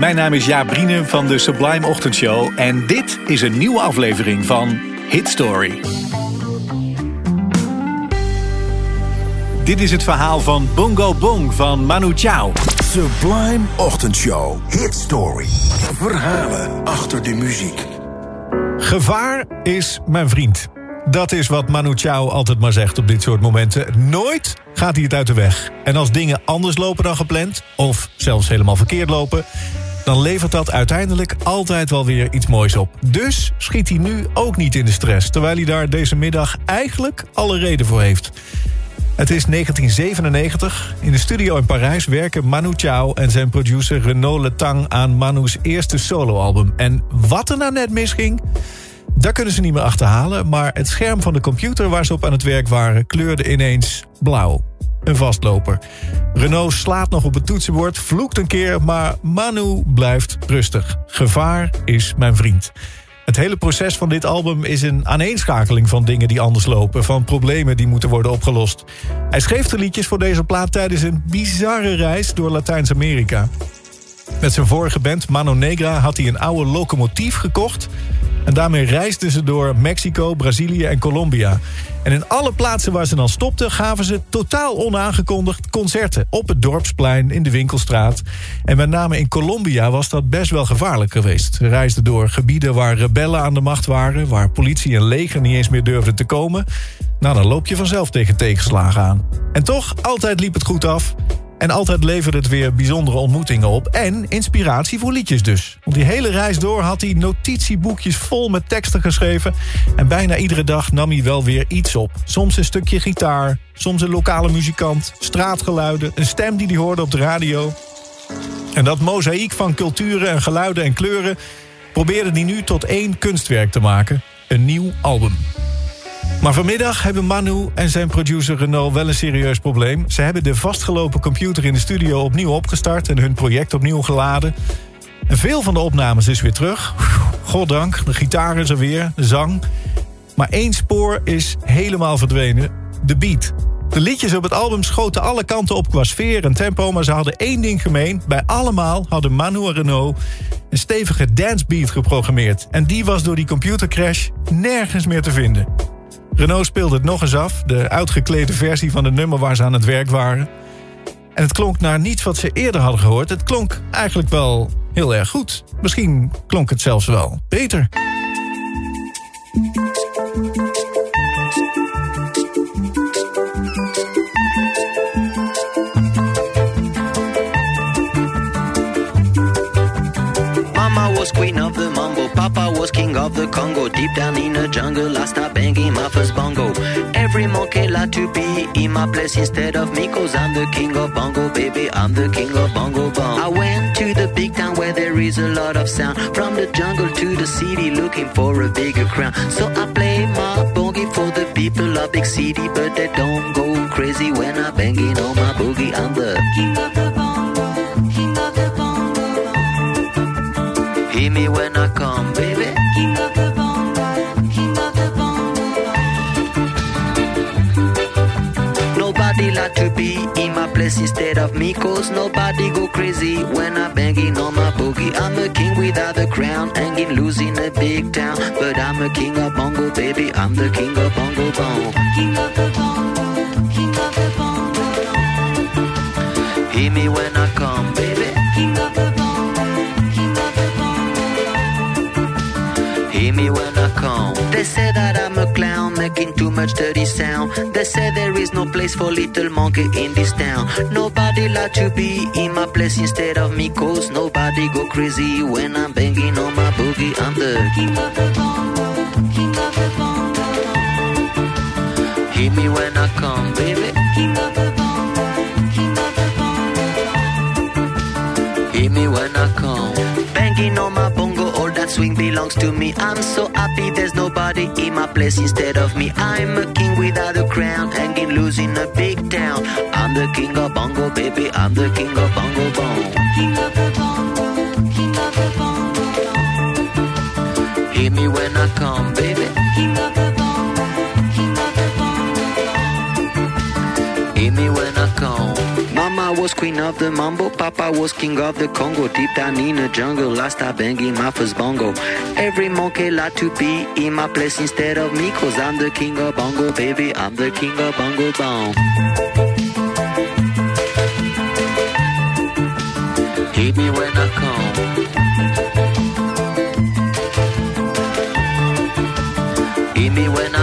Mijn naam is Jaap Brienen van de Sublime Ochtendshow en dit is een nieuwe aflevering van Hit Story. Dit is het verhaal van Bongo Bong van Manu Chao. Sublime Ochtendshow. Hit Story. Verhalen achter de muziek. Gevaar is mijn vriend. Dat is wat Manu Chao altijd maar zegt op dit soort momenten. Nooit gaat hij het uit de weg. En als dingen anders lopen dan gepland, of zelfs helemaal verkeerd lopen... dan levert dat uiteindelijk altijd wel weer iets moois op. Dus schiet hij nu ook niet in de stress... terwijl hij daar deze middag eigenlijk alle reden voor heeft. Het is 1997. In de studio in Parijs werken Manu Chao en zijn producer Renaud Letang... aan Manu's eerste soloalbum. En wat er nou net misging... Daar kunnen ze niet meer achterhalen, maar het scherm van de computer waar ze op aan het werk waren kleurde ineens blauw. Een vastloper. Renault slaat nog op het toetsenbord, vloekt een keer, maar Manu blijft rustig. Gevaar is mijn vriend. Het hele proces van dit album is een aaneenschakeling van dingen die anders lopen, van problemen die moeten worden opgelost. Hij schreef de liedjes voor deze plaat tijdens een bizarre reis door Latijns-Amerika. Met zijn vorige band Mano Negra had hij een oude locomotief gekocht en daarmee reisden ze door Mexico, Brazilië en Colombia. En in alle plaatsen waar ze dan stopten... gaven ze totaal onaangekondigd concerten. Op het dorpsplein, in de winkelstraat. En met name in Colombia was dat best wel gevaarlijk geweest. Ze reisden door gebieden waar rebellen aan de macht waren... waar politie en leger niet eens meer durfden te komen. Nou, dan loop je vanzelf tegen tegenslagen aan. En toch, altijd liep het goed af. En altijd leverde het weer bijzondere ontmoetingen op. En inspiratie voor liedjes dus. Want die hele reis door had hij notitieboekjes vol met teksten geschreven. En bijna iedere dag nam hij wel weer iets op. Soms een stukje gitaar, soms een lokale muzikant, straatgeluiden... een stem die hij hoorde op de radio. En dat mozaïek van culturen en geluiden en kleuren... probeerde hij nu tot één kunstwerk te maken. Een nieuw album. Maar vanmiddag hebben Manu en zijn producer Renault wel een serieus probleem. Ze hebben de vastgelopen computer in de studio opnieuw opgestart... en hun project opnieuw geladen. En veel van de opnames is weer terug. Goddank, de gitaar is er weer, de zang. Maar één spoor is helemaal verdwenen. De beat. De liedjes op het album schoten alle kanten op qua sfeer en tempo... maar ze hadden één ding gemeen. Bij allemaal hadden Manu en Renault een stevige dancebeat geprogrammeerd. En die was door die computercrash nergens meer te vinden. Renault speelde het nog eens af, de uitgeklede versie van het nummer waar ze aan het werk waren. En het klonk naar niets wat ze eerder hadden gehoord. Het klonk eigenlijk wel heel erg goed. Misschien klonk het zelfs wel beter. Of the Congo. Deep down in the jungle, I start banging my first bongo. Every monkey like to be in my place instead of me, cause I'm the king of bongo, baby. I'm the king of bongo bong. I went to the big town where there is a lot of sound. From the jungle to the city, looking for a bigger crown. So I play my boogie for the people of big city, but they don't go crazy when I banging on my boogie. I'm the king of the bongo, Hear me when I come, baby. King of the bongo, king of the bongo. Nobody like to be in my place instead of me, cause nobody go crazy when I'm banging on my boogie. I'm the king without the crown, hanging loose in a big town. But I'm a king of bongo, baby. I'm the king of bongo bong. King of the bongo, They say that I'm a clown making too much dirty sound. They say there is no place for little monkey in this town. Nobody like to be in my place instead of me, cause nobody go crazy when I'm banging on my boogie. I'm the king of the bongo, king of the. Hear me when I come, baby. King of the bongo, king of the bongo. Hear me when I come. Banging on my belongs to me. I'm so happy there's nobody in my place instead of me. I'm a king without a crown, hanging loose in a big town. I'm the king of bongo, baby. I'm the king of bongo bong. King of the bongo, king of the bongo. Hear me when I come, baby. Was queen of the mambo, Papa was king of the Congo. Deep down in the jungle, last I banging my first bongo. Every monkey like to be in my place instead of me, cause I'm the king of bongo, baby. I'm the king of bongo bong. Hit me when I come. Hit me when I